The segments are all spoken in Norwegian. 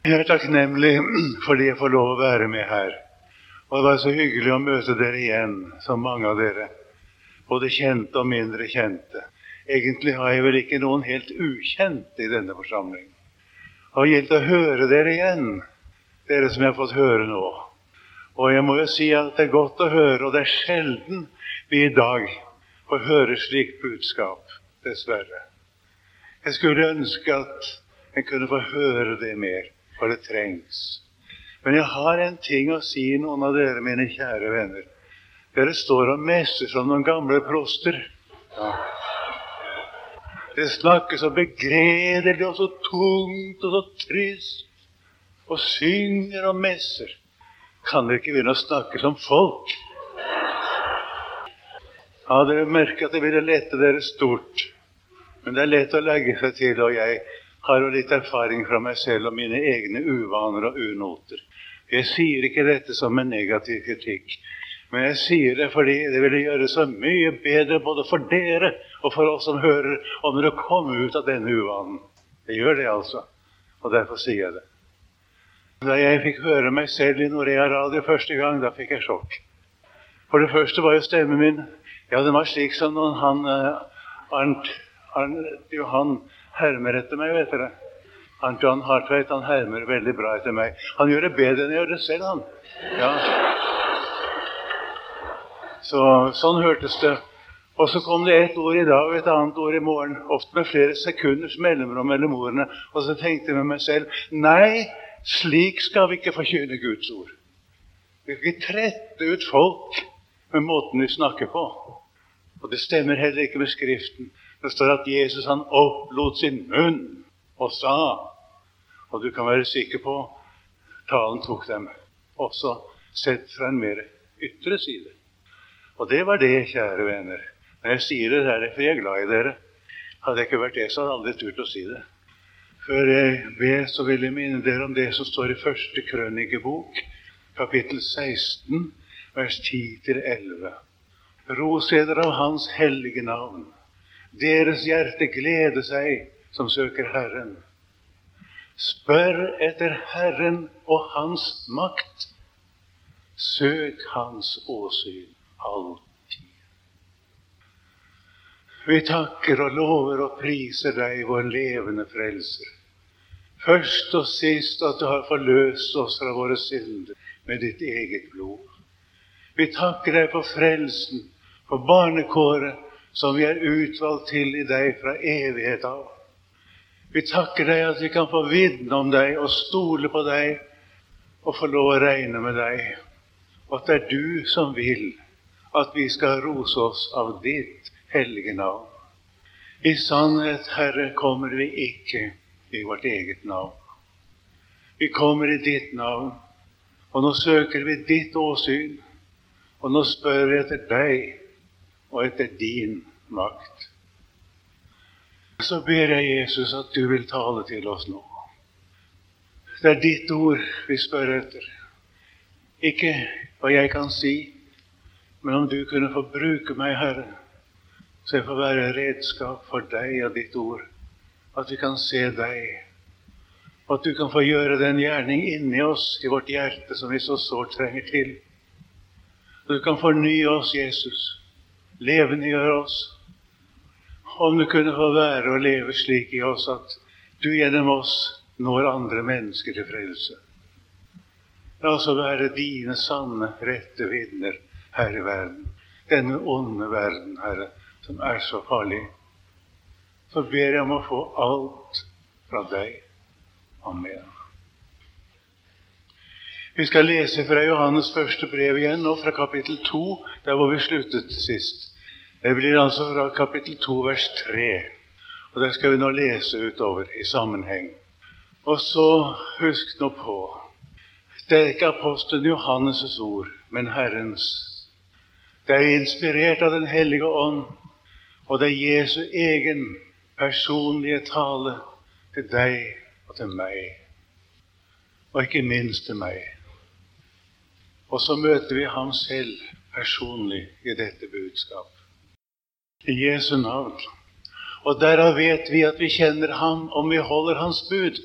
Jeg er takknemlig fordi jeg får lov å være med her. Og det var så hyggelig å møte dere igjen, så mange av dere. Både kjente og mindre kjente. Egentlig har jeg vel ikke noen helt ukjente i denne forsamlingen. Det har gjeldt å høre dere igjen, dere som jeg har fått høre nå. Og jeg må jo si at det er godt å høre, og det er sjelden vi i dag får høre slikt budskap, dessverre. Jeg skulle ønske at jeg kunne få høre det mer, for det trengs. Men jeg har en ting å si, noen av dere, mine kjære venner. Dere står og messer som noen gamle proster. Ja. Det snakkes så begredelig og så tungt og så trist. Og synger og messer. Kan dere ikke begynne å snakke som folk? Ja, dere merker at det ville lette dere stort. Men det er lett å legge seg til, og jeg har jo litt erfaring fra meg selv og mine egne uvaner og unoter. Jeg sier ikke dette som en negativ kritikk, men jeg sier det fordi det ville gjøre så mye bedre både for dere og for oss som hører, om dere kom ut av denne uvanen. Det gjør det, altså. Og derfor sier jeg det. Da jeg fikk høre meg selv i Norea Radio første gang, da fikk jeg sjokk. For det første var jo stemmen min ja, den var slik som når han uh, Arnt, Arnt Johan hermer etter meg, vet dere. Han John Hartveit han hermer veldig bra etter meg. Han gjør det bedre enn jeg gjør det selv, han. Ja. Så, sånn hørtes det. Og så kom det et ord i dag og et annet ord i morgen, ofte med flere sekunders mellomrom mellom ordene. Og så tenkte jeg med meg selv nei, slik skal vi ikke forkynne Guds ord. Vi skal ikke trette ut folk med måten vi snakker på. Og det stemmer heller ikke med Skriften. Det står at Jesus han opplot sin munn og sa. Og du kan være sikker på talen tok dem også sett fra en mer ytre side. Og det var det, kjære venner. Når jeg sier det, er det fordi jeg er glad i dere. Hadde jeg ikke vært det, så hadde jeg aldri turt å si det. Før jeg ber, så vil jeg minne dere om det som står i første krønikebok, kapittel 16, vers 10-11. Ros eder av Hans hellige navn. Deres hjerte gleder seg som søker Herren. Spør etter Herren og Hans makt. Søk Hans åsyn alltid. Vi takker og lover og priser deg, vår levende frelser. Først og sist at du har forløst oss fra våre synder med ditt eget blod. Vi takker deg for frelsen, for barnekåret som vi er utvalgt til i deg fra evighet av. Vi takker deg at vi kan få vitne om deg og stole på deg og få lov å regne med deg, og at det er du som vil at vi skal rose oss av ditt hellige navn. I sannhet, Herre, kommer vi ikke i vårt eget navn. Vi kommer i ditt navn, og nå søker vi ditt åsyn. Og nå spør vi etter deg og etter din makt. Så ber jeg Jesus at du vil tale til oss nå. Det er ditt ord vi spør etter. Ikke hva jeg kan si, men om du kunne få bruke meg, Herre, så jeg får være redskap for deg og ditt ord. At vi kan se deg. Og at du kan få gjøre den gjerning inni oss, i vårt hjerte, som vi så sårt trenger til. Du kan fornye oss, Jesus. Levendegjøre oss. Om du kunne få være og leve slik i oss at du gjennom oss når andre mennesker til frelse. La oss være dine sanne, rette vitner her i verden. Denne onde verden, Herre, som er så farlig. Så ber jeg om å få alt fra deg. Amen. Vi skal lese fra Johannes første brev igjen, nå fra kapittel 2, der hvor vi sluttet sist. Det blir altså fra kapittel 2, vers 3. Og der skal vi nå lese utover i sammenheng. Og så husk nå på det er ikke apostelen Johannes' ord, men Herrens det er inspirert av Den hellige ånd, og det er Jesu egen personlige tale til deg og til meg, og ikke minst til meg. Og så møter vi ham selv personlig i dette budskap. I Jesu navn. Og derav vet vi at vi kjenner ham om vi holder hans bud.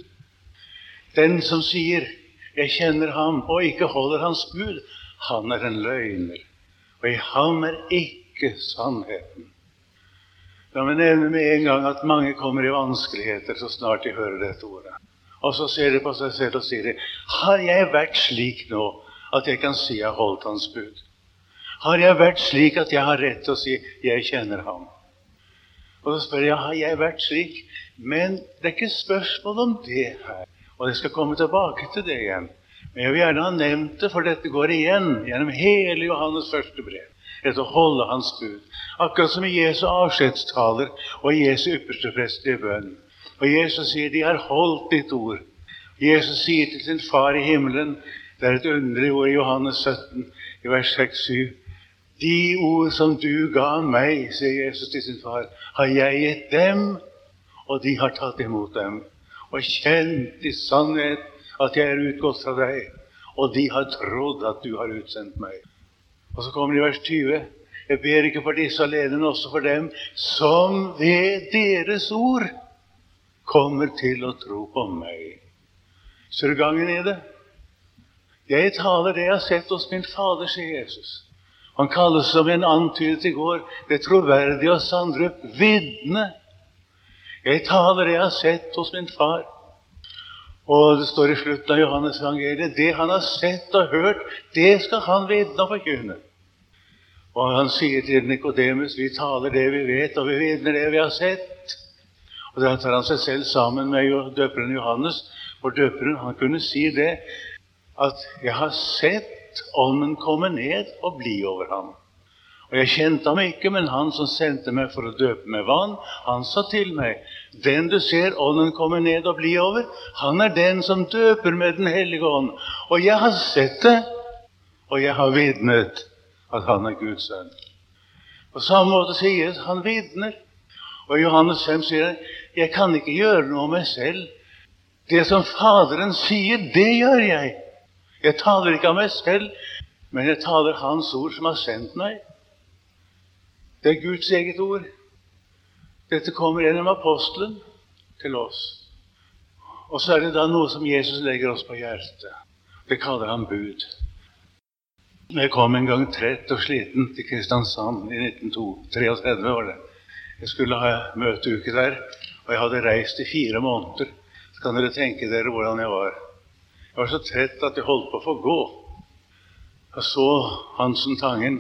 Den som sier 'Jeg kjenner ham', og ikke holder hans bud, han er en løgner. Og i ham er ikke sannheten. La meg nevne med en gang at mange kommer i vanskeligheter så snart de hører dette ordet. Og så ser de på seg selv og sier 'Har jeg vært slik nå at jeg kan si jeg har holdt Hans bud?' Har jeg vært slik at jeg har rett til å si 'jeg kjenner ham'? Og så spør jeg har jeg vært slik. Men det er ikke spørsmål om det her. Og jeg skal komme tilbake til det igjen. Men jeg vil gjerne ha nevnt det, for dette går igjen gjennom hele Johannes første brev. Dette å holde hans bud. Akkurat som i Jesu avskjedstaler og i Jesu ypperste prestelige bønn. Og Jesus sier 'De har holdt ditt ord'. Jesus sier til sin far i himmelen Det er et underlig ord i Johannes 17, i vers 6-7. De ord som du ga meg, sier Jesus til sin far, har jeg gitt dem, og de har tatt imot dem, og kjent i sannhet at jeg er utgått fra deg, og de har trodd at du har utsendt meg. Og så kommer det i vers 20. Jeg ber ikke for disse alene, men også for dem som ved deres ord kommer til å tro på meg. Ser du gangen i det? Jeg taler det jeg har sett hos min Fader, sier Jesus. Han kalles, som en antydet i går, det troverdige og sandrup vitne. Jeg taler det jeg har sett hos min far. Og det står i slutten av Johannes evangeliet det han har sett og hørt, det skal han vitne og forkynne. Og han sier til Nikodemus vi taler det vi vet, og vi vitner det vi har sett. Og Da tar han seg selv sammen med døperen Johannes, for døperen han kunne si det at 'jeg har sett Ånden komme ned og bli over ham'. Og jeg kjente ham ikke, men han som sendte meg for å døpe med vann, han sa til meg, den du ser ånden komme ned og bli over, han er den som døper med Den hellige ånd. Og jeg har sett det, og jeg har vitnet at han er Guds sønn. På samme måte sier han vitner. Og Johannes 5 sier jeg kan ikke gjøre noe med meg selv. Det som Faderen sier, det gjør jeg. Jeg taler ikke av meg selv, men jeg taler Hans ord som har sendt meg. Det er Guds eget ord. Dette kommer gjennom apostelen til oss. Og så er det da noe som Jesus legger oss på hjertet. Det kaller han bud. Jeg kom en gang trett og sliten til Kristiansand i 1933. var det. Jeg skulle ha møteuke der, og jeg hadde reist i fire måneder. Så kan dere tenke dere hvordan jeg var. Jeg var så trett at jeg holdt på å få gå. Jeg så Hansen Tangen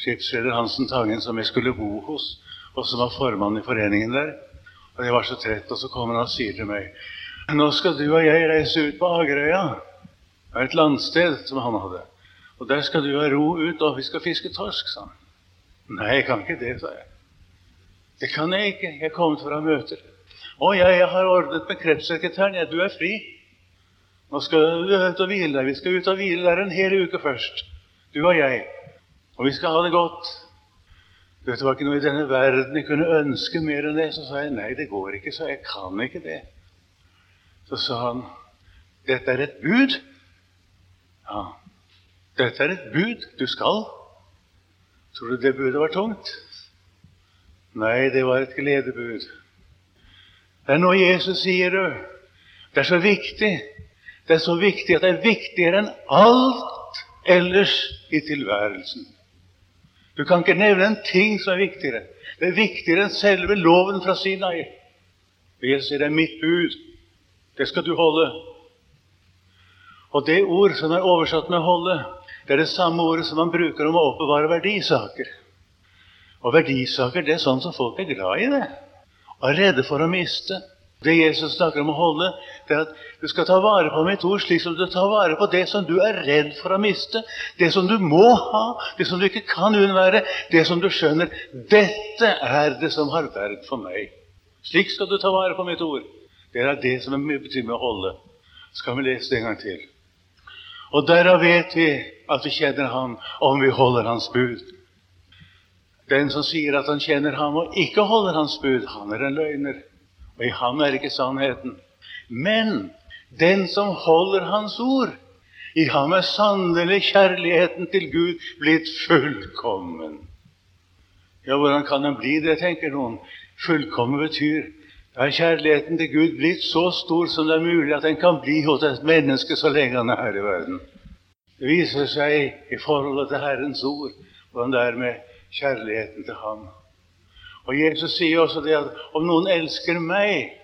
skipsreder Hansen Tangen, som jeg skulle bo hos, og som var formann i foreningen der. Og Jeg var så trett, og så kommer han og sier til meg Nå skal du og jeg reise ut på Agerøya. Det er et landsted som han hadde. Og der skal du ha ro ut, og vi skal fiske torsk, sa han. Nei, jeg kan ikke det, sa jeg. Det kan jeg ikke. Jeg er kommet for å ha møter. Å ja, jeg har ordnet med kretssekretæren. Ja, du er fri. Nå skal du ut og hvile deg. Vi skal ut og hvile der en hel uke først. Du og jeg. Og vi skal ha det godt. Dette var ikke noe i denne verden jeg kunne ønske mer enn det. Så sa jeg nei, det går ikke, så jeg kan ikke det. Så sa han dette er et bud. Ja, dette er et bud. Du skal. Tror du det budet var tungt? Nei, det var et gledebud. Det er noe Jesus sier, du. Det er så viktig. Det er så viktig at det er viktigere enn alt ellers i tilværelsen. Du kan ikke nevne en ting som er viktigere. Det er viktigere enn selve loven fra Sinai. Jesus sier det er mitt bud. Det skal du holde. Og det ord som er oversatt med 'holde', det er det samme ordet som man bruker om å oppbevare verdisaker. Og verdisaker det er sånn som folk er glad i det, og er redde for å miste. Det Jesus snakker om å holde, det er at du skal ta vare på mitt ord slik som du tar vare på det som du er redd for å miste, det som du må ha, det som du ikke kan unnvære, det som du skjønner dette er det som har verd for meg. Slik skal du ta vare på mitt ord. Det er det som betyr med å holde. Skal vi lese det en gang til? Og derav vet vi at vi kjenner Ham om vi holder Hans bud. Den som sier at han kjenner Ham og ikke holder Hans bud, han er en løgner. Og i ham er ikke sannheten. Men den som holder Hans ord, i ham er sannelig kjærligheten til Gud blitt fullkommen. Ja, hvordan kan den bli det, tenker noen. Fullkommen betyr Da er kjærligheten til Gud blitt så stor som det er mulig at den kan bli hos et menneske så lenge han er her i verden. Det viser seg i forholdet til Herrens ord hvordan det er med kjærligheten til Ham. Og Jesus sier også det at om noen elsker meg,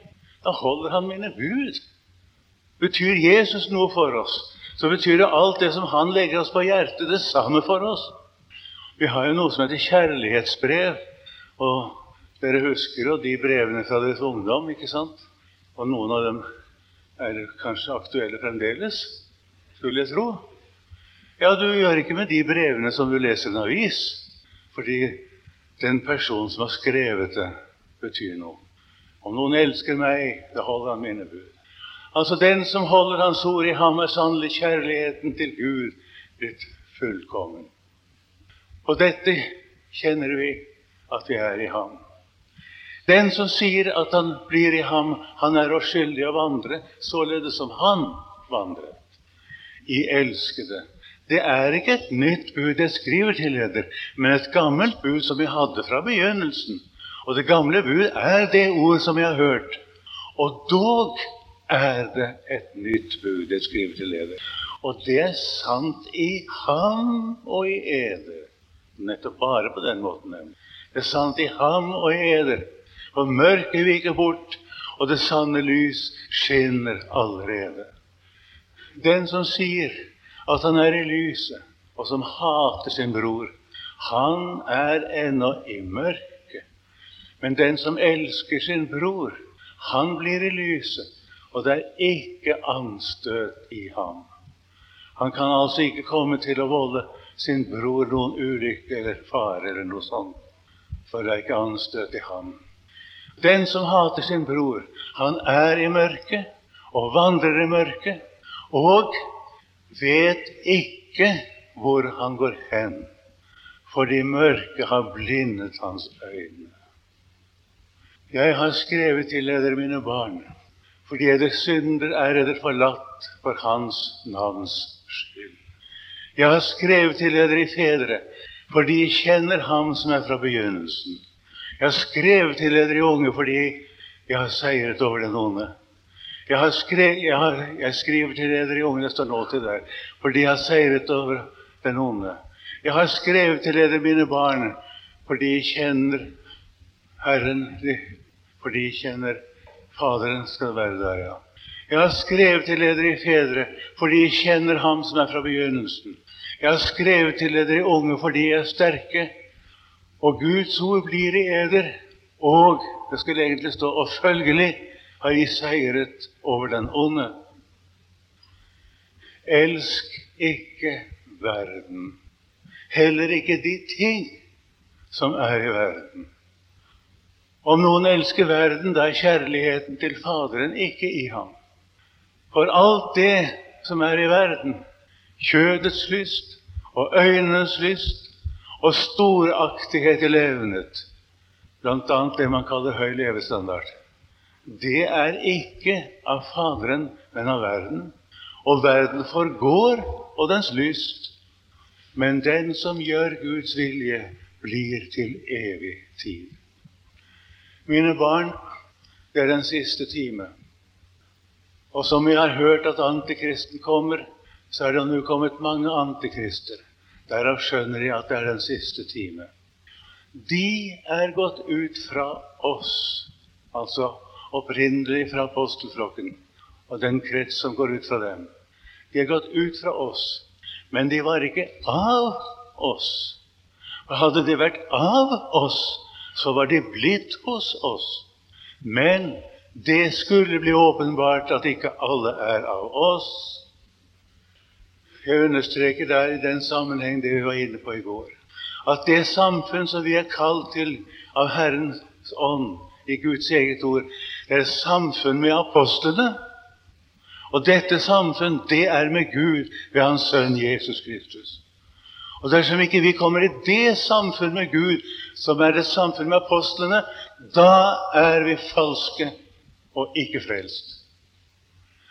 da holder han mine bud. Betyr Jesus noe for oss, så betyr det alt det som han legger oss på hjertet, det samme for oss. Vi har jo noe som heter kjærlighetsbrev. og dere husker jo de brevene fra deres ungdom, ikke sant? Og noen av dem er kanskje aktuelle fremdeles, skulle jeg tro. Ja, du gjør ikke med de brevene som du leser i en avis, fordi den personen som har skrevet det, betyr noe. Om noen elsker meg, da holder han mine bud. Altså, den som holder Hans ord i ham, er sannelig kjærligheten til Gud blitt fullkommen. Og dette kjenner vi at vi er i ham. Den som sier at han blir i ham, han er oss skyldig å vandre således som han vandret. I elskede. Det er ikke et nytt bud jeg skriver til dere, men et gammelt bud som vi hadde fra begynnelsen. Og det gamle bud er det ord som jeg har hørt. Og dog er det et nytt bud jeg skriver til dere. Og det er sant i ham og i eder. Nettopp bare på den måten. Det er sant i ham og i eder For mørket viker bort, og det sanne lys skinner allerede. Den som sier at han er i lyset, og som hater sin bror, han er ennå i mørket. Men den som elsker sin bror, han blir i lyset, og det er ikke anstøt i ham. Han kan altså ikke komme til å volde sin bror noen ulykke eller fare eller noe sånt, for det er ikke anstøt i ham. Den som hater sin bror, han er i mørket og vandrer i mørket og vet ikke hvor han går hen, fordi mørket har blindet hans øyne. Jeg har skrevet til dere, mine barn, fordi deres synder er dere forlatt for Hans navns skyld. Jeg har skrevet til dere i fedre, fordi de kjenner Ham som er fra begynnelsen. Jeg har skrevet til dere unge fordi jeg har seiret over den onde. Jeg, har skrevet, jeg, har, jeg skriver til dere unge, det står nå til der, fordi jeg har seiret over den onde. Jeg har skrevet til dere, mine barn, fordi jeg kjenner Herren, fordi jeg kjenner Faderen skal være der, ja. Jeg har skrevet til dere i fedre fordi jeg kjenner Ham som er fra begynnelsen. Jeg har skrevet til dere unge fordi jeg er sterke. Og Guds ord blir i eder, og det skulle egentlig stå og følgelig har I seiret over den onde. Elsk ikke verden, heller ikke de ting som er i verden. Om noen elsker verden, da er kjærligheten til Faderen ikke i ham. For alt det som er i verden, kjødets lyst og øynenes lyst og storaktighet i levnet, bl.a. det man kaller høy levestandard, det er ikke av Faderen, men av verden. Og verden forgår, og dens lyst. Men den som gjør Guds vilje, blir til evig tid. Mine barn, det er den siste time. Og som vi har hørt at antikristen kommer, så er det nå kommet mange antikrister. Derav skjønner de at det er den siste time. De er gått ut fra oss, altså opprinnelig fra apostelflokken og den krets som går ut fra dem. De er gått ut fra oss, men de var ikke av oss. Og hadde de vært av oss, så var de blitt hos oss. Men det skulle bli åpenbart at ikke alle er av oss. Jeg understreker der i den sammenheng det vi var inne på i går, at det samfunn som vi er kalt til av Herrens ånd i Guds eget ord, det er samfunn med apostlene. Og dette samfunn, det er med Gud ved Hans Sønn Jesus Kristus. Og dersom ikke vi kommer i det samfunn med Gud, som er det samfunn med apostlene, da er vi falske og ikke frelst.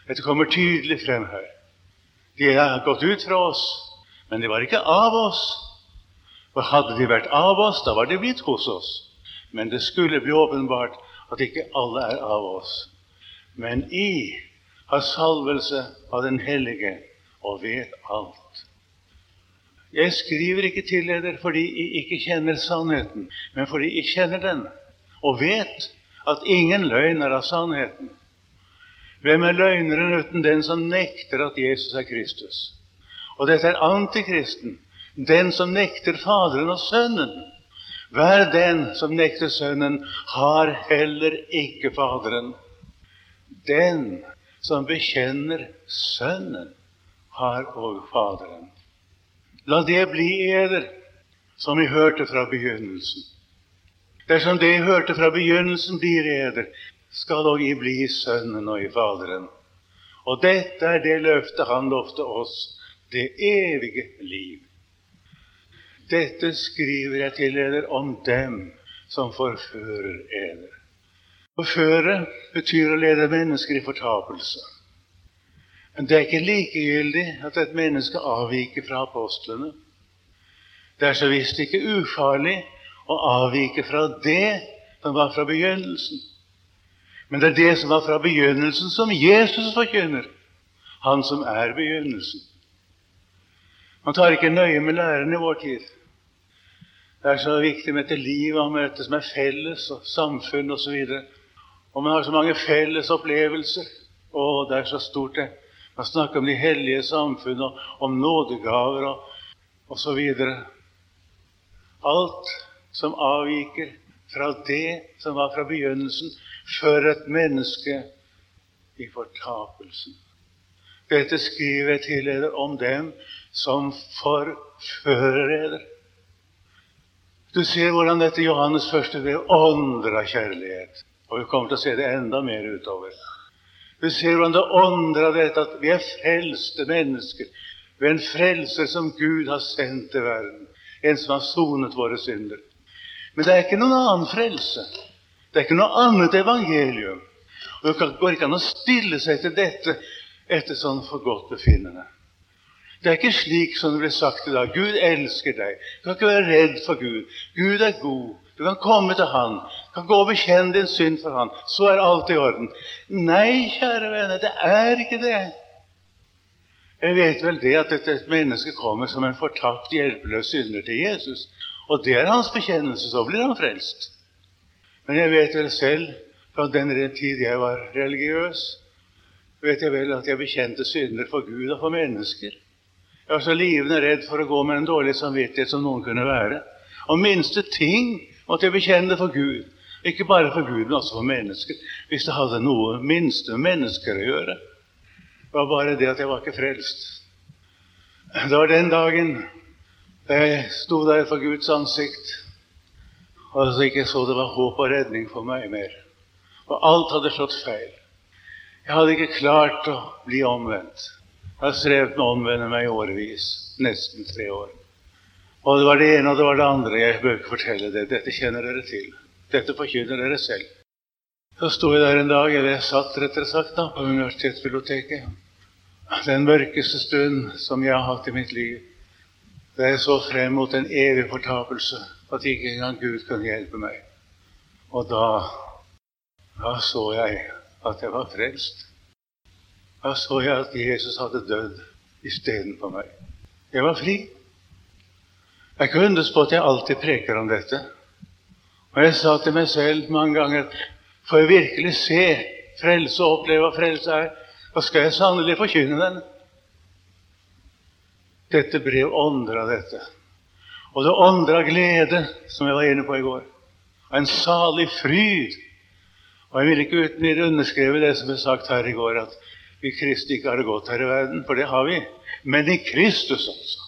Dette kommer tydelig frem her. De har gått ut fra oss, men de var ikke av oss. For hadde de vært av oss, da var de blitt hos oss. Men det skulle bli åpenbart at ikke alle er av oss. Men I har salvelse av Den hellige og vet alt. Jeg skriver ikke til dere fordi I ikke kjenner sannheten, men fordi I kjenner den og vet at ingen løgn er av sannheten. Hvem er løgneren uten den som nekter at Jesus er Kristus? Og dette er antikristen, den som nekter Faderen og Sønnen. Hver den som nekter Sønnen, har heller ikke Faderen. Den som bekjenner Sønnen, har òg Faderen. La det bli eder, som vi hørte fra begynnelsen. Dersom det jeg hørte fra begynnelsen, blir eder, skal òg I bli Sønnen og i Faderen. Og dette er det løftet Han lovte oss, det evige liv. Dette skriver jeg til dere om dem som forfører eder. Forføre betyr å lede mennesker i fortapelse. Men det er ikke likegyldig at et menneske avviker fra apostlene. Det er så visst ikke ufarlig å avvike fra det som var fra begynnelsen. Men det er det som var fra begynnelsen, som Jesus forkynner. Han som er begynnelsen. Man tar ikke nøye med læreren i vår tid. Det er så viktig med dette livet og med dette som er felles, og samfunn osv. Og, og man har så mange felles opplevelser. Å, det er så stort, det. Man snakker om de hellige samfunn og om nådegaver og osv. Alt som avviker fra det som var fra begynnelsen, fører et menneske i fortapelsen. Dette skriver jeg til dere om dem som forfører dere. Du ser hvordan dette Johannes første brev ånder av kjærlighet. Og vi kommer til å se det enda mer utover. Du ser hvordan det ånder av dette at vi er frelste mennesker ved en frelser som Gud har sendt til verden. En som har sonet våre synder. Men det er ikke noen annen frelse. Det er ikke noe annet evangelium. Og Det går ikke an å stille seg til dette etter sånn for godt befinnende. Det er ikke slik som det ble sagt i dag. Gud elsker deg. Du kan ikke være redd for Gud. Gud er god. Du kan komme til Han. Du kan gå og bekjenne din synd for Han. Så er alt i orden. Nei, kjære venner, det er ikke det. Jeg vet vel det at dette mennesket kommer som en fortapt, hjelpeløs synder til Jesus. Og det er hans bekjennelse. Så blir han frelst. Men jeg vet vel selv, fra den tid jeg var religiøs, vet jeg vel at jeg bekjente synder for Gud og for mennesker. Jeg var så livende redd for å gå med en dårlig samvittighet som noen kunne være. Og minste ting måtte jeg bekjenne det for Gud. Ikke bare for Gud, men også for mennesker. Hvis det hadde noe minste mennesker å gjøre. Det var bare det at jeg var ikke frelst. Det var den dagen da jeg sto der for Guds ansikt og så ikke så det var håp og redning for meg mer. Og alt hadde slått feil. Jeg hadde ikke klart å bli omvendt. Jeg har strevd med å omvende meg i årevis. Nesten tre år. Og det var det ene og det var det andre. Jeg bør ikke fortelle det. Dette kjenner dere til. Dette forkynner dere selv. Så sto jeg der en dag, eller jeg satt rettere sagt da, på universitetsbiblioteket. Den mørkeste stund som jeg har hatt i mitt liv. Da jeg så frem mot en evig fortapelse, at ikke engang Gud kunne hjelpe meg. Og da, da så jeg at jeg var frelst. Da så jeg at Jesus hadde dødd istedenfor meg. Jeg var fri. Jeg kunne undres på at jeg alltid preker om dette. Og jeg sa til meg selv mange ganger får jeg virkelig se frelse og oppleve hva frelse er, da skal jeg sannelig forkynne den. Dette brev ånder av dette. Og det ånder av glede, som jeg var inne på i går. Og en salig fryd. Og jeg vil ikke uten videre underskrive det som ble sagt her i går, at vi kristne ikke har det godt her i verden, for det har vi. Men i Kristus, altså.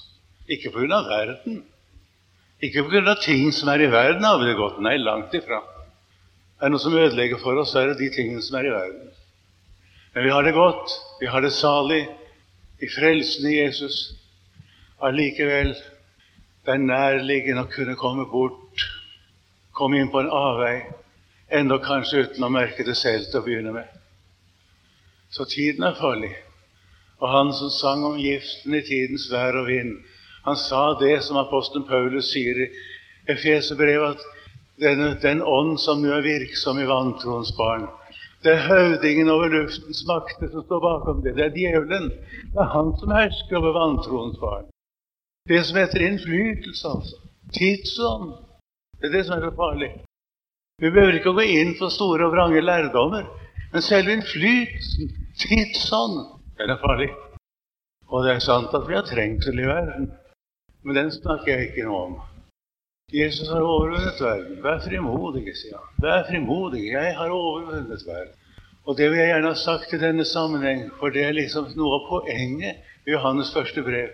Ikke av verden. Ikke av ting som er i verden, har vi det godt. Nei, langt ifra. Er det noe som ødelegger for oss, er det de tingene som er i verden. Men vi har det godt. Vi har det salig i frelsen i Jesus. Allikevel det er nærliggende å kunne komme bort, komme inn på en avvei, enda kanskje uten å merke det selv til å begynne med. Så tiden er farlig. Og han som sang om giften i tidens vær og vind, han sa det som apostelen Paulus sier i Efeserbrevet, at denne, den ånd som nå er virksom i vantroens barn. Det er høvdingen over luftens makter som står bakom det. Det er djevelen. Det er han som hersker over vantroens barn. Det som heter innflytelse, altså. Tidsånd. Det er det som er så farlig. Vi behøver ikke å gå inn for store og vrange lærdommer, men selve innflytelsen, tidsånden, den er farlig. Og det er sant at vi har trengsel i verden, men den snakker jeg ikke noe om. Jesus har overvunnet verden. Vær frimodige, sier han. Vær frimodige. Jeg har overvunnet verden. Og det vil jeg gjerne ha sagt i denne sammenheng, for det er liksom noe av poenget i Johannes første brev.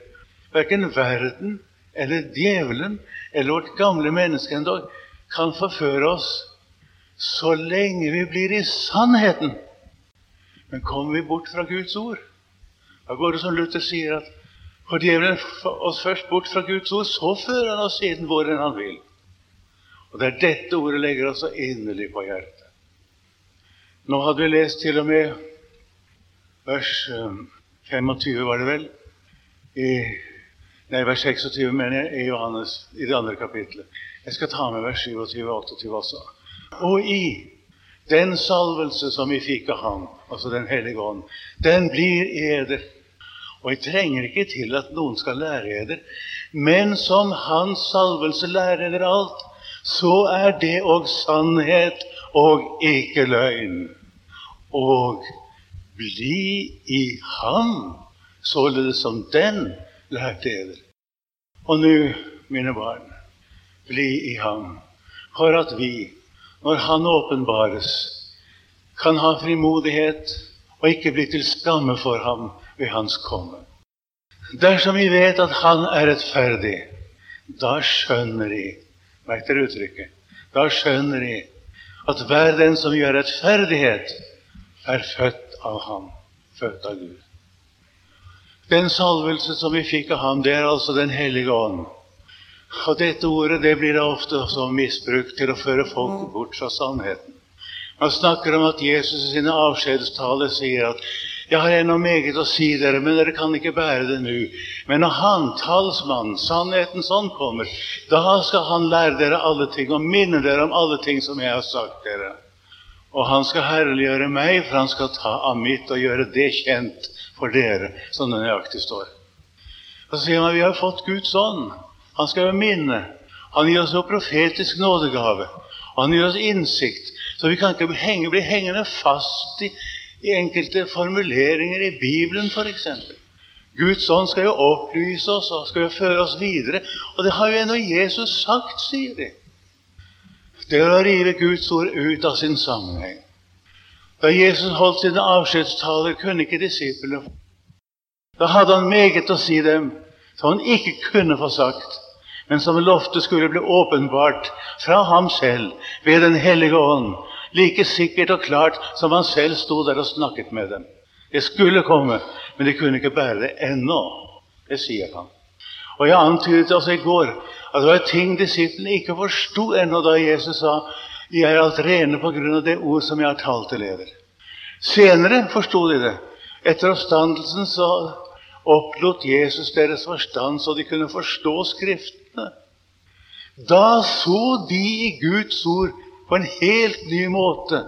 Verken verden eller djevelen eller vårt gamle menneske endog kan forføre oss så lenge vi blir i sannheten. Men kommer vi bort fra Guds ord, da går det som Luther sier, at for djevelen oss først bort fra Guds ord, så fører han oss siden hvor enn han vil. Og det er dette ordet legger oss så inderlig på hjertet. Nå hadde vi lest til og med vers 25, um, var det vel? I, nei, vers 26, mener jeg, i Johannes, i det andre kapitlet. Jeg skal ta med vers 27 og 28 også. Og i den salvelse som vi fikk av Ham, altså Den hellige ånd, den blir eder og jeg trenger ikke til at noen skal lære eder. Men som Hans salvelse lærer eder alt, så er det òg sannhet og ikke løgn. Og bli i Ham, således som den lærte eder. Og nå, mine barn, bli i Ham, for at vi, når Han åpenbares, kan ha frimodighet og ikke bli til skamme for ham ved hans komme. Dersom vi vet at Han er rettferdig, da skjønner De Merk dere uttrykket. Da skjønner De at hver den som gjør rettferdighet, er født av Ham, født av Gud. Den salvelse som vi fikk av Ham, det er altså Den hellige ånd. Og dette ordet det blir da ofte også misbrukt til å føre folk bort fra sannheten. Man snakker om at Jesus i sine avskjedstaler sier at jeg har ennå meget å si dere, men dere kan ikke bære det nå. Men når Han, talsmannen, sannhetens ånd, kommer, da skal Han lære dere alle ting og minne dere om alle ting som jeg har sagt dere. Og Han skal herliggjøre meg, for Han skal ta av mitt og gjøre det kjent for dere, som det nøyaktig står. Og så sier man vi har fått Guds ånd. Han skal jo minne. Han gir oss jo profetisk nådegave. Han gir oss innsikt, så vi kan ikke bli hengende fast i i enkelte formuleringer i Bibelen, f.eks. Guds ånd skal jo opplyse oss og skal jo føre oss videre. Og det har jo ennå Jesus sagt, sier de. Det er å rive Guds ord ut av sin sammenheng. Da Jesus holdt sine avskjedstaler, kunne ikke disiplene Da hadde han meget å si dem som han ikke kunne få sagt, men som lovte skulle bli åpenbart fra ham selv ved Den hellige ånd like sikkert og klart som han selv sto der og snakket med dem. Det skulle komme, men de kunne ikke bære det ennå. Det sier han. Og Jeg antydet også i går at det var ting disiplene ikke forsto ennå da Jesus sa de er alt rene på grunn av det ord som jeg har talt til dere. Senere forsto de det. Etter oppstandelsen så opplot Jesus deres forstand så de kunne forstå Skriftene. Da så de i Guds ord på en helt ny måte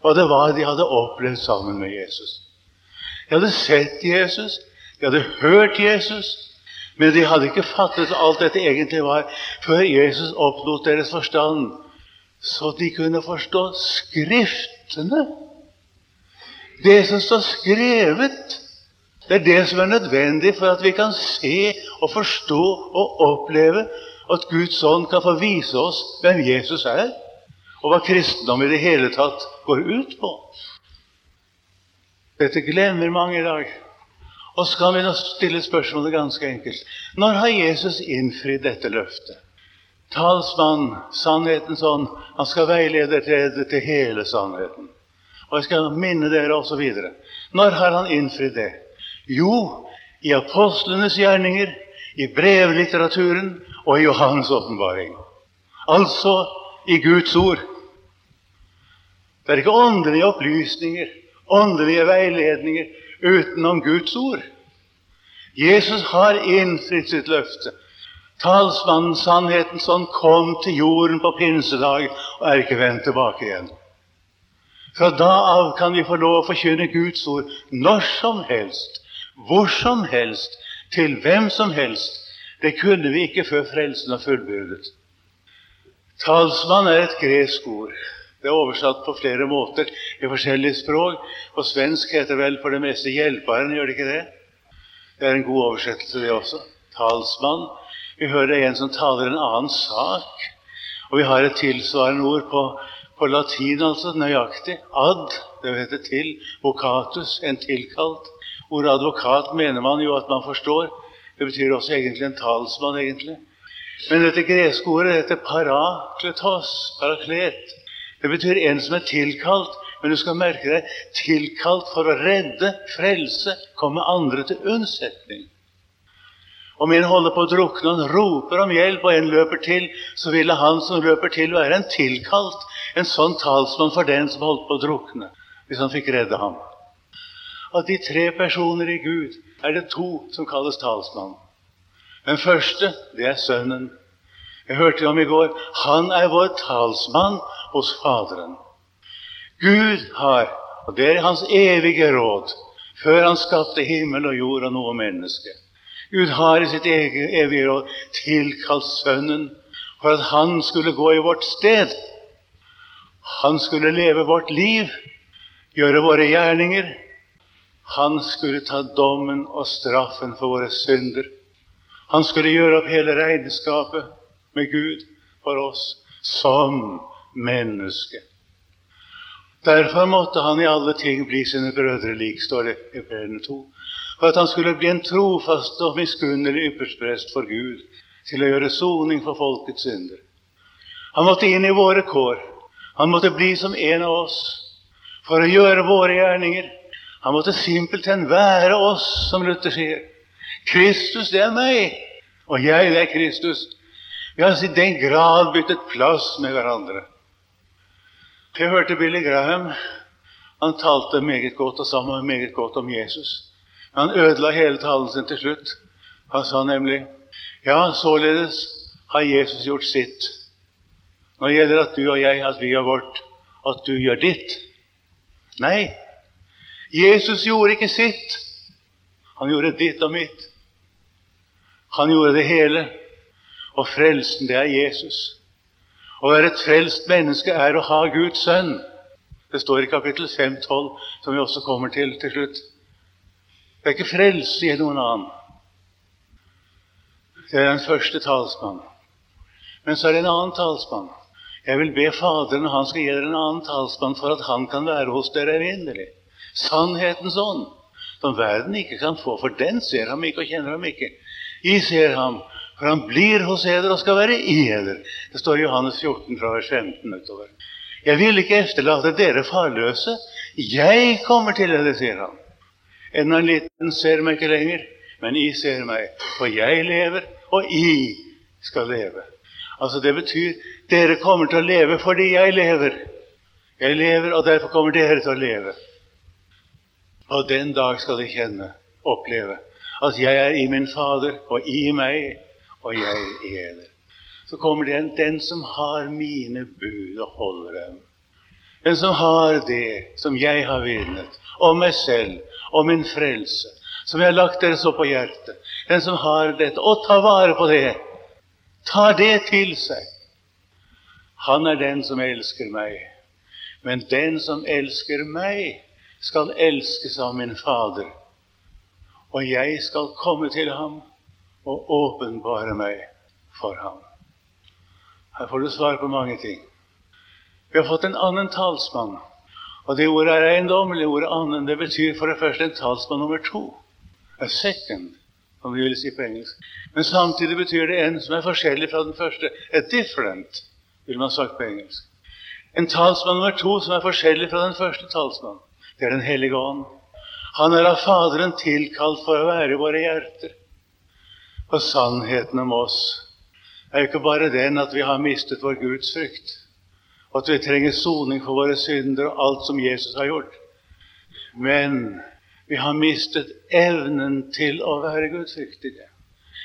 hva det var de hadde opplevd sammen med Jesus. De hadde sett Jesus, de hadde hørt Jesus, men de hadde ikke fattet alt dette egentlig var, før Jesus opplot deres forstand, så de kunne forstå Skriftene. Det som står skrevet, det er det som er nødvendig for at vi kan se og forstå og oppleve at Guds ånd kan få vise oss hvem Jesus er og hva kristendom i det hele tatt går ut på. Dette glemmer mange i dag. Og så kan vi nå stille spørsmålet ganske enkelt. Når har Jesus innfridd dette løftet? Talsmann, sannhetens ånd, han skal veilede dere til hele sannheten. Og jeg skal minne dere osv. Når har han innfridd det? Jo, i apostlenes gjerninger, i brevlitteraturen og i Johans åpenbaring. Altså i Guds ord. Det er ikke åndelige opplysninger, åndelige veiledninger utenom Guds ord. Jesus har innfridd sitt løfte. Talsmannen, sannheten, sånn kom til jorden på pinsedag og er ikke vendt tilbake igjen. Fra da av kan vi få lov å forkynne Guds ord når som helst, hvor som helst, til hvem som helst. Det kunne vi ikke før frelsen var fullbyrdet. Talsmann er et gresk ord. Det er oversatt på flere måter i forskjellige språk. På svensk heter det vel for det meste 'hjelperen', gjør det ikke det? Det er en god oversettelse, det også. Talsmann. Vi hører en som taler en annen sak. Og vi har et tilsvarende ord på, på latin, altså nøyaktig. Ad, det heter til. Vocatus, en tilkalt. Ordet advokat mener man jo at man forstår. Det betyr også egentlig en talsmann, egentlig. Men dette greske ordet heter parakletos, paraklet. Det betyr en som er tilkalt. Men du skal merke deg tilkalt for å redde, frelse, komme andre til unnsetning. Om en holder på å drukne, han roper om hjelp, og en løper til, så ville han som løper til, være en tilkalt, en sånn talsmann for den som holdt på å drukne, hvis han fikk redde ham. At de tre personer i Gud er det to som kalles talsmann. Den første, det er Sønnen. Jeg hørte om i går. Han er vår talsmann hos Faderen. Gud har, og det er hans evige råd, før han skapte himmel og jord og noe menneske Gud har i sitt eget evige råd tilkalt Sønnen for at han skulle gå i vårt sted. Han skulle leve vårt liv, gjøre våre gjerninger. Han skulle ta dommen og straffen for våre synder. Han skulle gjøre opp hele regnskapet med Gud for oss som menneske. Derfor måtte han i alle ting bli sine brødre lik, står det i Efeserne 2. For at han skulle bli en trofast og miskunnelig yppersteprest for Gud, til å gjøre soning for folkets synder. Han måtte inn i våre kår. Han måtte bli som en av oss for å gjøre våre gjerninger. Han måtte simpelthen være oss, som Luther sier. Kristus, det er meg, og jeg, det er Kristus. Vi har i den grad byttet plass med hverandre. Jeg hørte Billy Graham. Han talte meget godt og sa meget godt om Jesus. Han ødela hele talen sin til slutt. Han sa nemlig ja, således har Jesus gjort sitt. Nå gjelder at du og jeg, at vi gjør vårt, at du gjør ditt. Nei, Jesus gjorde ikke sitt. Han gjorde ditt og mitt. Han gjorde det hele. Og frelsen, det er Jesus. Å være et frelst menneske er å ha Guds sønn. Det står i kapittel 5-12, som vi også kommer til til slutt. Det er ikke frelse i noen annen. Det er den første talsmann. Men så er det en annen talsmann. Jeg vil be Faderen, han skal gi dere en annen talsmann, for at han kan være hos dere evinnelig. Sannhetens ånd, som verden ikke kan få, for den ser ham ikke og kjenner ham ikke. I ser ham, for han blir hos eder og skal være i eder. Det står i Johannes 14 fra vers 15 utover. Jeg vil ikke efterlate dere farløse. Jeg kommer til dere, sier han. Enda en liten ser meg ikke lenger, men I ser meg. For jeg lever, og I skal leve. Altså Det betyr dere kommer til å leve fordi jeg lever. Jeg lever, og derfor kommer dere til å leve. Og den dag skal de kjenne, oppleve, at jeg er i min Fader, og i meg, og jeg er Så kommer det en, den som har mine bud og holder dem. Den som har det som jeg har vinnet, om meg selv og min frelse, som jeg har lagt dere så på hjertet. Den som har dette, og tar vare på det, tar det til seg. Han er den som elsker meg. Men den som elsker meg, skal elskes av min Fader. Og jeg skal komme til ham og åpenbare meg for ham. Her får du svar på mange ting. Vi har fått en annen talsmann. Og det ordet er eiendommelig. Ordet 'annen' det betyr for det første en talsmann nummer to. A second, som vi vil si på engelsk. Men samtidig betyr det en som er forskjellig fra den første. A different, vil man sagt på engelsk. En talsmann nummer to som er forskjellig fra den første talsmann. Det er Den hellige ånd. Han er av Faderen tilkalt for å være våre hjerter. Og sannheten om oss er jo ikke bare den at vi har mistet vår Guds frykt, og at vi trenger soning for våre synder og alt som Jesus har gjort. Men vi har mistet evnen til å være gudfryktige.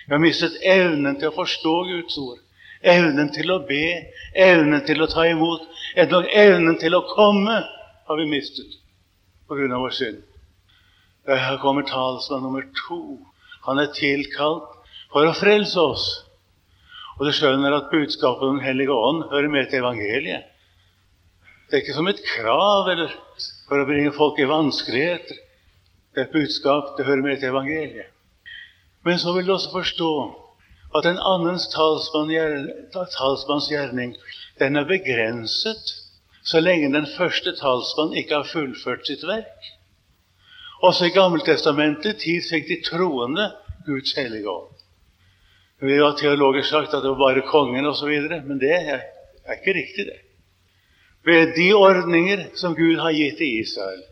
Vi har mistet evnen til å forstå Guds ord, evnen til å be, evnen til å ta imot, evnen til å komme har vi mistet av vår synd. Her kommer talsmann nummer to. Han er tilkalt for å frelse oss. Og du skjønner at budskapet om Den hellige ånd hører med til evangeliet. Det er ikke som et krav eller for å bringe folk i vanskeligheter. Det er et budskap, det hører med til evangeliet. Men så vil du også forstå at en annens talsmanns gjerning den er begrenset så lenge den første talsmann ikke har fullført sitt verk. Også i Gammeltestamentet tid fikk de troende Guds hellige ånd. Vi har teologer sagt at det var bare kongen osv., men det er, er ikke riktig, det. Ved de ordninger som Gud har gitt til Israel.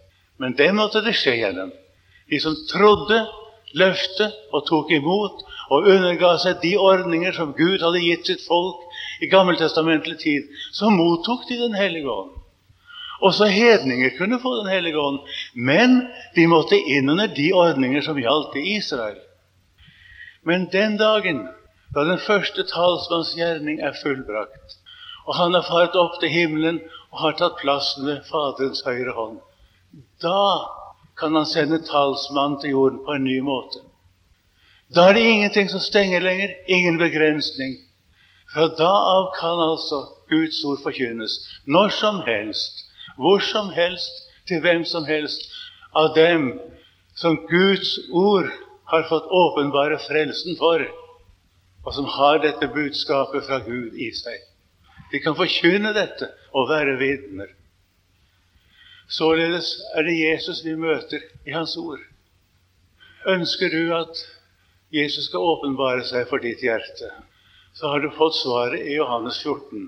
Men det måtte det skje gjennom. De som trodde løftet og tok imot og underga seg de ordninger som Gud hadde gitt sitt folk i gammeltestamentlig tid, så mottok de Den hellige ånd. Også hedninger kunne få Den hellige ånd, men de måtte inn under de ordninger som gjaldt i Israel. Men den dagen da den første talsmanns gjerning er fullbrakt, og han har fart opp til himmelen og har tatt plassen ved Faderens høyre hånd, da kan han sende talsmannen til jorden på en ny måte. Da er det ingenting som stenger lenger, ingen begrensning. Fra da av kan altså Guds ord forkynnes når som helst, hvor som helst, til hvem som helst av dem som Guds ord har fått åpenbare frelsen for, og som har dette budskapet fra Gud i seg. De kan forkynne dette og være vitner. Således er det Jesus vi møter i Hans ord. Ønsker du at Jesus skal åpenbare seg for ditt hjerte, så har du fått svaret i Johannes 14.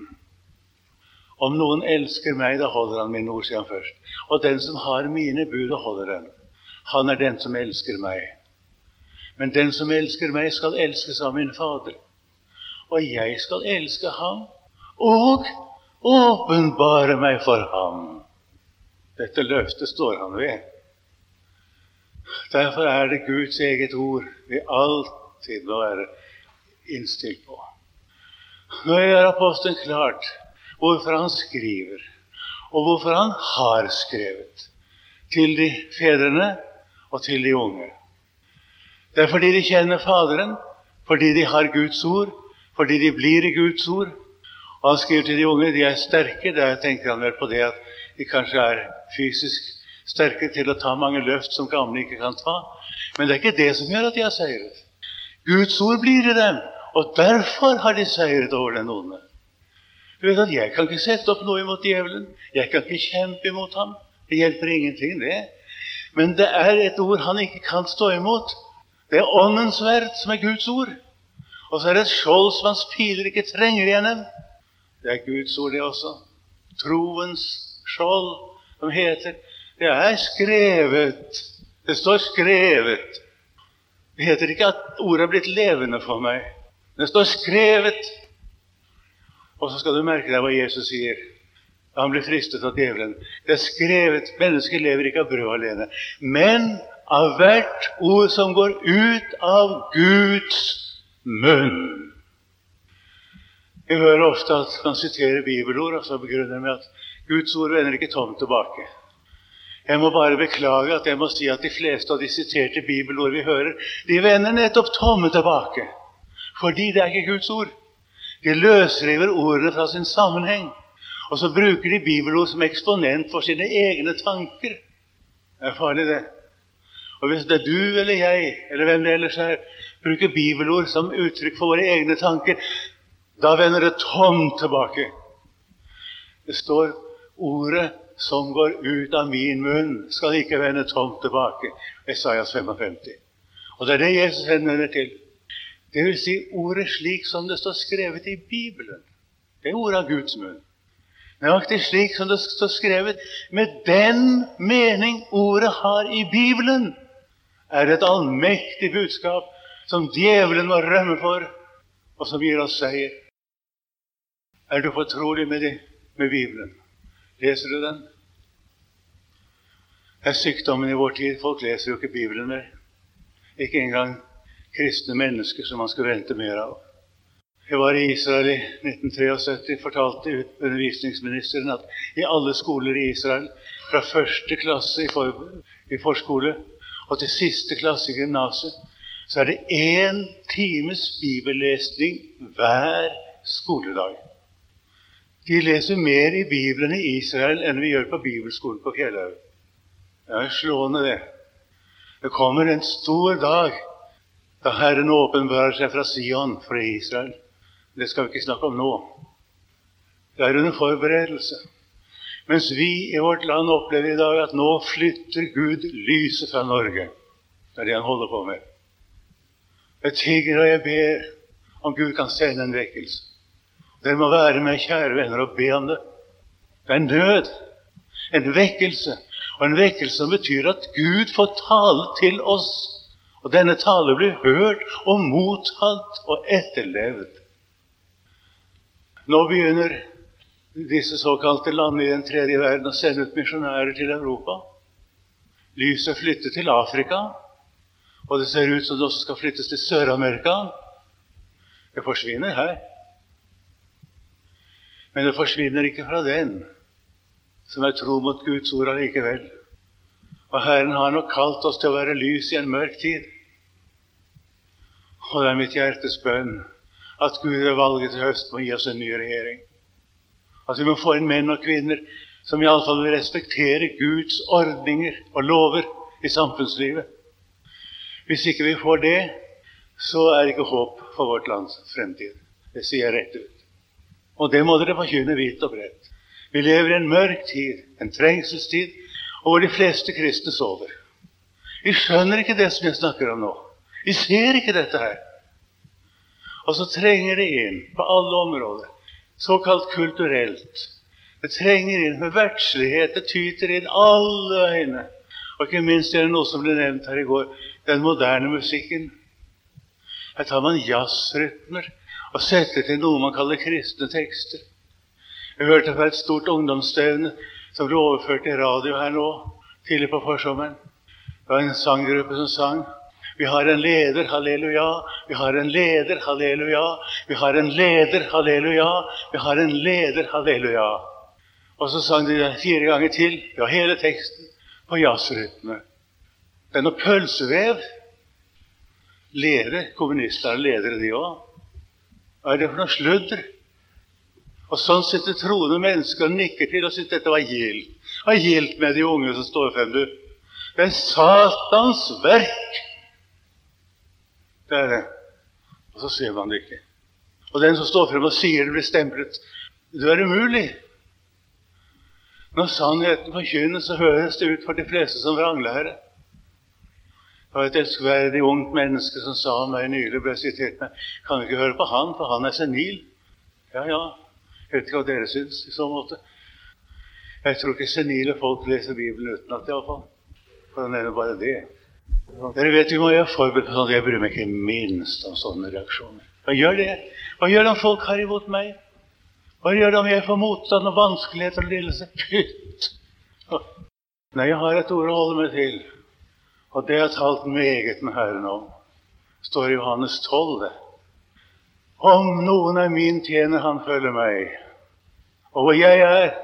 Om noen elsker meg, da holder han min ord, sier han først. Og den som har mine bud da holder den. han er den som elsker meg. Men den som elsker meg, skal elskes av min Fader. Og jeg skal elske ham og åpenbare meg for ham. Dette løftet står han ved. Derfor er det Guds eget ord vi alltid må være innstilt på. Nå gjør apostelen klart hvorfor han skriver, og hvorfor han har skrevet til de fedrene og til de unge. Det er fordi de kjenner Faderen, fordi de har Guds ord, fordi de blir i Guds ord. Og han skriver til de unge de er sterke. Der tenker han vel på det at de kanskje er fysisk sterke til å ta mange løft som gamle ikke kan ta. Men det er ikke det som gjør at de har seiret. Guds ord blir i dem, og derfor har de seiret over den onde. Du vet at Jeg kan ikke sette opp noe imot djevelen. Jeg kan ikke kjempe imot ham. Det hjelper ingenting, det. Men det er et ord han ikke kan stå imot. Det er Åndens sverd, som er Guds ord. Og så er det et skjold som hans piler ikke trenger igjennom. Det er Guds ord, det også. Troens skjold, som heter Det er skrevet. Det står skrevet. Det heter ikke at ordet er blitt levende for meg. Det står skrevet. Og så skal du merke deg hva Jesus sier. Han blir fristet av djevelen. Det er skrevet mennesker lever ikke av brød alene, men av hvert ord som går ut av Guds munn. Vi hører ofte at man siterer bibelord, og så begrunner med at Guds ord vender ikke tomt tilbake. Jeg må bare beklage at jeg må si at de fleste av de siterte bibelord vi hører, de vender nettopp tomme tilbake. Fordi det er ikke Guds ord. De løsriver ordene fra sin sammenheng. Og så bruker de bibelord som eksponent for sine egne tanker. Det er farlig, det. Og hvis det er du eller jeg, eller hvem det ellers er, bruker bibelord som uttrykk for våre egne tanker, da vender det tomt tilbake. Det står Ordet som går ut av min munn, skal ikke vende tomt tilbake. Esaias 55. Og det er det Jesus henvender til. Det vil si ordet slik som det står skrevet i Bibelen. Det er ordet av Guds munn. Nøyaktig slik som det står skrevet, med den mening ordet har i Bibelen, er det et allmektig budskap som djevelen må rømme for, og som gir oss seier. Er du fortrolig med, det, med Bibelen? Leser du den? Det er sykdommen i vår tid. Folk leser jo ikke Bibelen mer. Ikke engang kristne mennesker som man skulle vente mer av. Jeg var i Israel i 1973, fortalte undervisningsministeren at i alle skoler i Israel, fra første klasse i, for, i forskole og til siste klasse i gymnaset, så er det én times bibellesning hver skoledag. De leser mer i Bibelen i Israel enn vi gjør på bibelskolen på Fjellhaug. Det er slående, det. Det kommer en stor dag da Herren åpenbarer seg fra Sion for Israel. Det skal vi ikke snakke om nå. Det er under forberedelse. Mens vi i vårt land opplever i dag at nå flytter Gud lyset fra Norge. Det er det han holder på med. Jeg tigger og jeg ber om Gud kan sende en vekkelse. Dere må være med, kjære venner, og be om det. Det er en nød, en vekkelse. Og en vekkelse som betyr at Gud får tale til oss. Og denne tale blir hørt og mottatt og etterlevd. Nå begynner disse såkalte landene i den tredje verden å sende ut misjonærer til Europa. Lyset flytter til Afrika, og det ser ut som det også skal flyttes til Sør-Amerika. Det forsvinner her. Men det forsvinner ikke fra den som er tro mot Guds ord allikevel. Og Herren har nok kalt oss til å være lys i en mørk tid. Og det er mitt hjertes bønn at Gud ved valget til høst må gi oss en ny regjering. At vi må få inn menn og kvinner som iallfall vil respektere Guds ordninger og lover i samfunnslivet. Hvis ikke vi får det, så er det ikke håp for vårt lands fremtid. Det sier jeg rett ut. Og det må dere forkynne hvitt og bredt. Vi lever i en mørk tid, en trengselstid, og hvor de fleste kristne sover. Vi skjønner ikke det som jeg snakker om nå. Vi ser ikke dette her. Og så trenger det inn på alle områder, såkalt kulturelt. Det trenger inn med verdslighet. Det tyter inn alle veiene. Og ikke minst det noe som ble nevnt her i går den moderne musikken. Her tar man jazzrytmer og setter til noe man kaller kristne tekster. Jeg hørte fra et stort ungdomsstevne som ble overført i radio her nå tidlig på forsommeren. Det var en sanggruppe som sang vi har en leder, halleluja. Vi har en leder, halleluja. Vi har en leder, halleluja. Vi har en leder, halleluja. Og så sang de det fire ganger til. Ja, hele teksten på jazzrytme. Det er noe pølsevev. Leder kommunister er ledere, de òg. Hva er det for noe sludder? Og sånn sitter troende mennesker og nikker til og syns dette var gildt. Hva er gildt med de unge som står frem, du? Det er Satans verk. Det er det. Og så ser man det ikke. Og den som står frem og sier det, blir stemplet. Det er umulig. Når sannheten forkynnes, så høres det ut for de fleste som vranglære. Det var et elskverdig ungt menneske som sa om meg nylig, ble sitert med Kan du ikke høre på han, for han er senil? Ja, ja. Jeg vet ikke hva dere syns i så måte. Jeg tror ikke senile folk leser Bibelen utenat, iallfall. For han nevner bare det. Dere vet vi må være forberedt på sånn. Jeg bryr meg ikke minst om sånne reaksjoner. Hva gjør det? Hva gjør det om folk har imot meg? Hva gjør det om jeg får motstand og vanskeligheter og lidelse? Pytt! Nei, jeg har et ord å holde meg til, og det har talt meget med Herren om. Står i Johannes 12. Om noen er min tjener, han følger meg. Og hvor jeg er,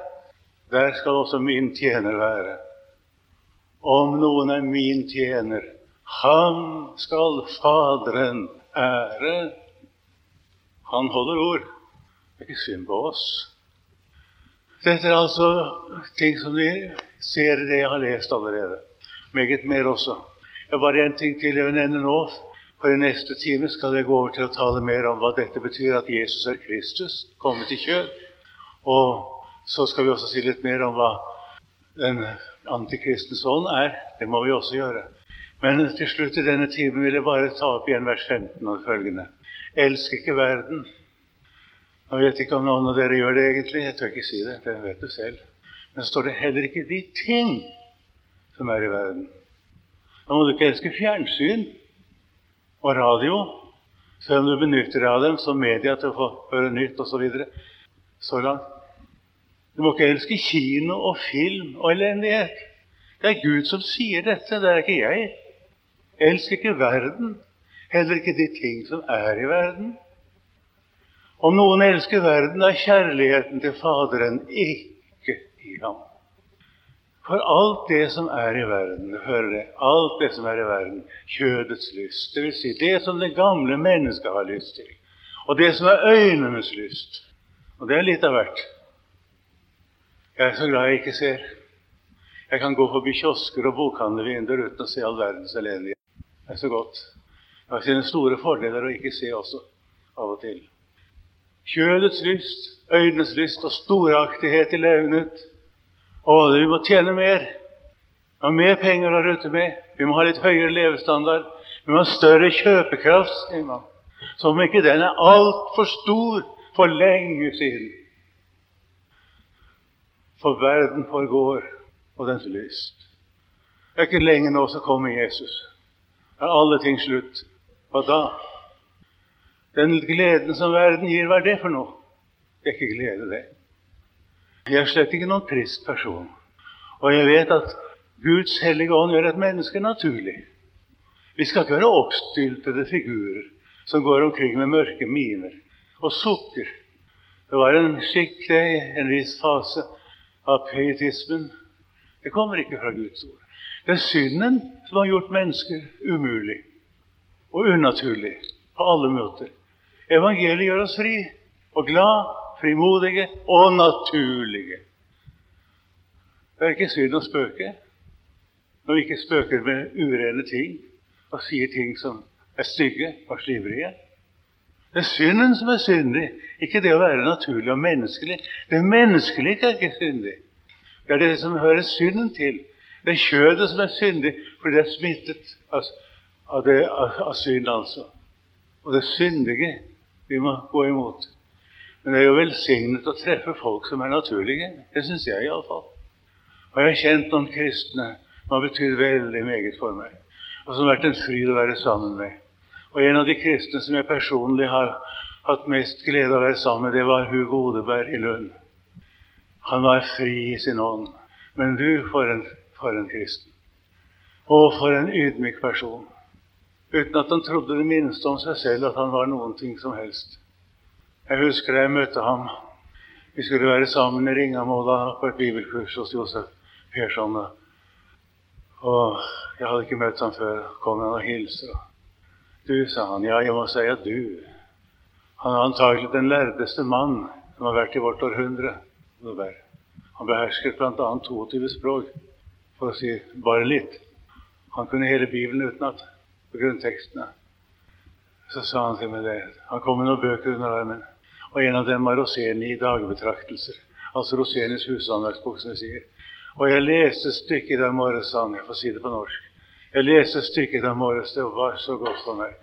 der skal også min tjener være. Om noen er min tjener, han skal Faderen ære. Han holder ord. Det er ikke synd på oss. Dette er altså ting som vi ser i det jeg har lest allerede. Meget mer også. Jeg bare én ting til jeg vil nevne nå. For i neste time skal jeg gå over til å tale mer om hva dette betyr, at Jesus er Kristus, kommet i kjød. Og så skal vi også si litt mer om hva den antikristens ånd er. Det må vi også gjøre. Men til slutt i denne timen vil jeg bare ta opp igjen vers 15 og følgende. Elsk ikke verden. Jeg vet ikke om noen av dere gjør det egentlig. Jeg tør ikke si det. Det vet du selv. Men så står det heller ikke de ting som er i verden. Da må du ikke elske fjernsyn og radio, selv om du benytter deg av dem som media til å få høre nytt osv. Så, videre. så langt. Du må ikke elske kino og film og elendighet. Det er Gud som sier dette, det er ikke jeg. Elsk ikke verden, heller ikke de ting som er i verden. Om noen elsker verden, er kjærligheten til Faderen ikke i ham. For alt det som er i verden, hører det, alt det som er i verden, kjødets lyst, dvs. Si det som det gamle mennesket har lyst til, og det som er øynenes lyst, og det er litt av hvert. Jeg er så glad jeg ikke ser. Jeg kan gå forbi kiosker og bokhandlervinduer uten å se all verdens elendighet. Det er så godt. Jeg har sine store fordeler å ikke se også, av og til. Kjølets lyst, øynenes lyst og storaktighet i levnet å, vi må tjene mer. Vi må ha mer penger å rutte med. Vi må ha litt høyere levestandard. Vi må ha større kjøpekraft, sier man. Som om ikke den er altfor stor for lenge siden. For verden forgår, og dens lyst. Det er ikke lenge nå så kommer Jesus. Er alle ting slutt. Hva da? Den gleden som verden gir, hva er det for noe? Det er ikke glede, det. Jeg er slett ikke noen trist person. Og jeg vet at Guds hellige ånd gjør et menneske naturlig. Vi skal ikke være oppstyltede figurer som går omkring med mørke miner og sukker. Det var en skikk, det, en viss fase av pietismen. Det kommer ikke fra Guds ord. Det er synden som har gjort mennesker umulig og unaturlig på alle måter. Evangeliet gjør oss fri og glad frimodige og naturlige. Det er ikke synd å spøke når vi ikke spøker med urene ting og sier ting som er stygge og slivrige. Det er synden som er syndig, ikke det å være naturlig og menneskelig. Det menneskelige er ikke syndig. Det er det som hører synden til. Det er kjødet som er syndig fordi det er smittet av, av, det, av, av synd, altså. Og det syndige vi må gå imot. Men det er jo velsignet å treffe folk som er naturlige. Det syns jeg iallfall. Og jeg har kjent noen kristne som har betydd veldig meget for meg, og som har vært en fryd å være sammen med. Og en av de kristne som jeg personlig har hatt mest glede av å være sammen med, det var Hugo Odeberg i Lund. Han var fri i sin ånd. Men du, for en, for en kristen. Og for en ydmyk person. Uten at han trodde det minste om seg selv at han var noen ting som helst. Jeg husker jeg møtte ham. Vi skulle være sammen i Ringamåla på et bibelkurs hos Josef Persson. Og jeg hadde ikke møtt ham før. kom han og hilste. Du, sa han. Ja, jeg må si at du. Han er antagelig den lærdeste mann som har vært i vårt århundre. Han behersket bl.a. 22 språk, for å si bare litt. Han kunne hele Bibelen utenat på grunntekstene. Så sa han til meg det. Han kom med noen bøker under armen. Og en av dem var Roseni i dagbetraktelser. Altså Rosenis husanverksbok som jeg sier. Og jeg leste stykket dag morges, han. jeg får si det på norsk. Jeg leste stykket av morges, det var så godt for meg.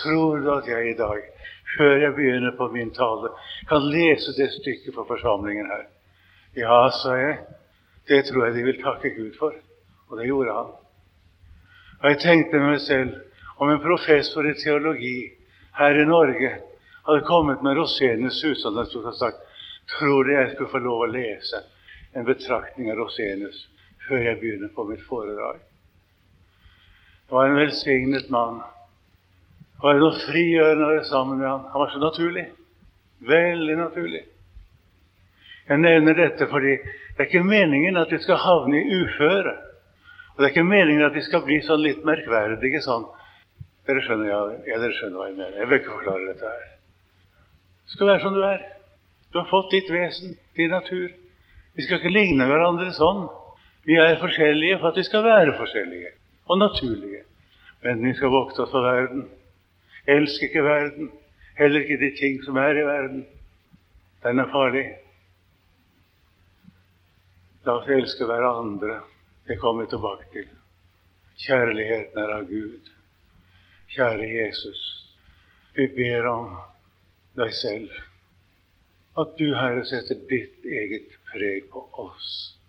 Tror du at jeg i dag, før jeg begynner på min tale, kan lese det stykket for forsamlingen her? Ja, sa jeg. Det tror jeg de vil takke Gud for. Og det gjorde han. Og jeg tenkte meg selv om en professor i teologi her i Norge hadde kommet med Rosenius husholdsbok og sagt tror du jeg skulle få lov å lese en betraktning av Rosenius før jeg begynner på mitt foredrag. Det var en velsignet mann. Det var noe frigjørende å være sammen med ham. Han var så naturlig. Veldig naturlig. Jeg nevner dette fordi det er ikke meningen at vi skal havne i uføre. Og det er ikke meningen at vi skal bli sånn litt merkverdige sånn. Dere skjønner, ja, ja, dere skjønner hva jeg mener. Jeg vil ikke forklare dette her. Du skal være som du er. Du har fått ditt vesen, din natur. Vi skal ikke ligne hverandre sånn. Vi er forskjellige for at vi skal være forskjellige og naturlige. Men vi skal vokte oss for verden. Elsk ikke verden, heller ikke de ting som er i verden. Den er farlig. La oss elske hverandre. Det kommer vi tilbake til. Kjærligheten er av Gud. Kjære Jesus, vi ber om deg selv. At du, Herre, setter ditt eget preg på oss.